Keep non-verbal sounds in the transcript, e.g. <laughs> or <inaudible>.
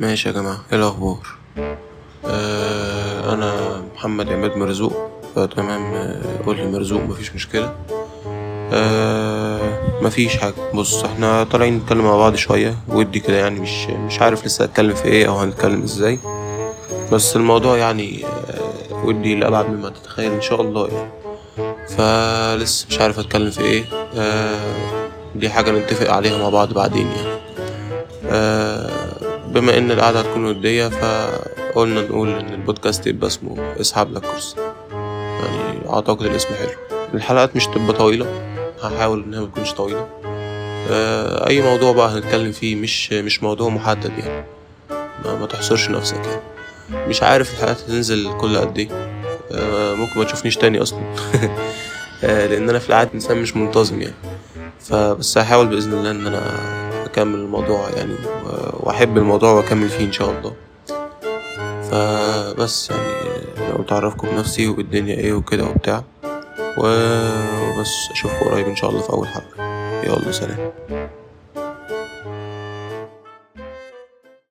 ماشي يا جماعة إيه الأخبار؟ آه أنا محمد عماد مرزوق فتمام آه، قولي مرزوق مفيش مشكلة. آه مفيش حاجة. بص إحنا طالعين نتكلم مع بعض شوية ودي كده يعني مش مش عارف لسه هتكلم في إيه أو هنتكلم إزاي. بس الموضوع يعني آه ودي لأبعد مما تتخيل إن شاء الله يعني. فلسه مش عارف أتكلم في إيه. آه دي حاجة نتفق عليها مع بعض بعدين يعني. آه بما إن القعدة هتكون ودية فقلنا نقول إن البودكاست يبقى اسمه اسحب لك كرسي. يعني أعتقد الاسم حلو. الحلقات مش تبقى طويلة. هحاول إنها متكونش طويلة. آه أي موضوع بقى هنتكلم فيه مش مش موضوع محدد يعني. ما, ما تحصرش نفسك يعني. مش عارف الحلقات هتنزل كل قد إيه. آه ممكن ما تشوفنيش تاني أصلا. <laughs> آه لأن أنا في العادة إنسان مش منتظم يعني. فبس هحاول بإذن الله إن أنا اكمل الموضوع يعني وأحب الموضوع وأكمل فيه إن شاء الله. فبس يعني أنا قلت أعرفكم بنفسي والدنيا إيه وكده وبتاع وبس أشوفكم قريب إن شاء الله في أول حلقة. يلا سلام.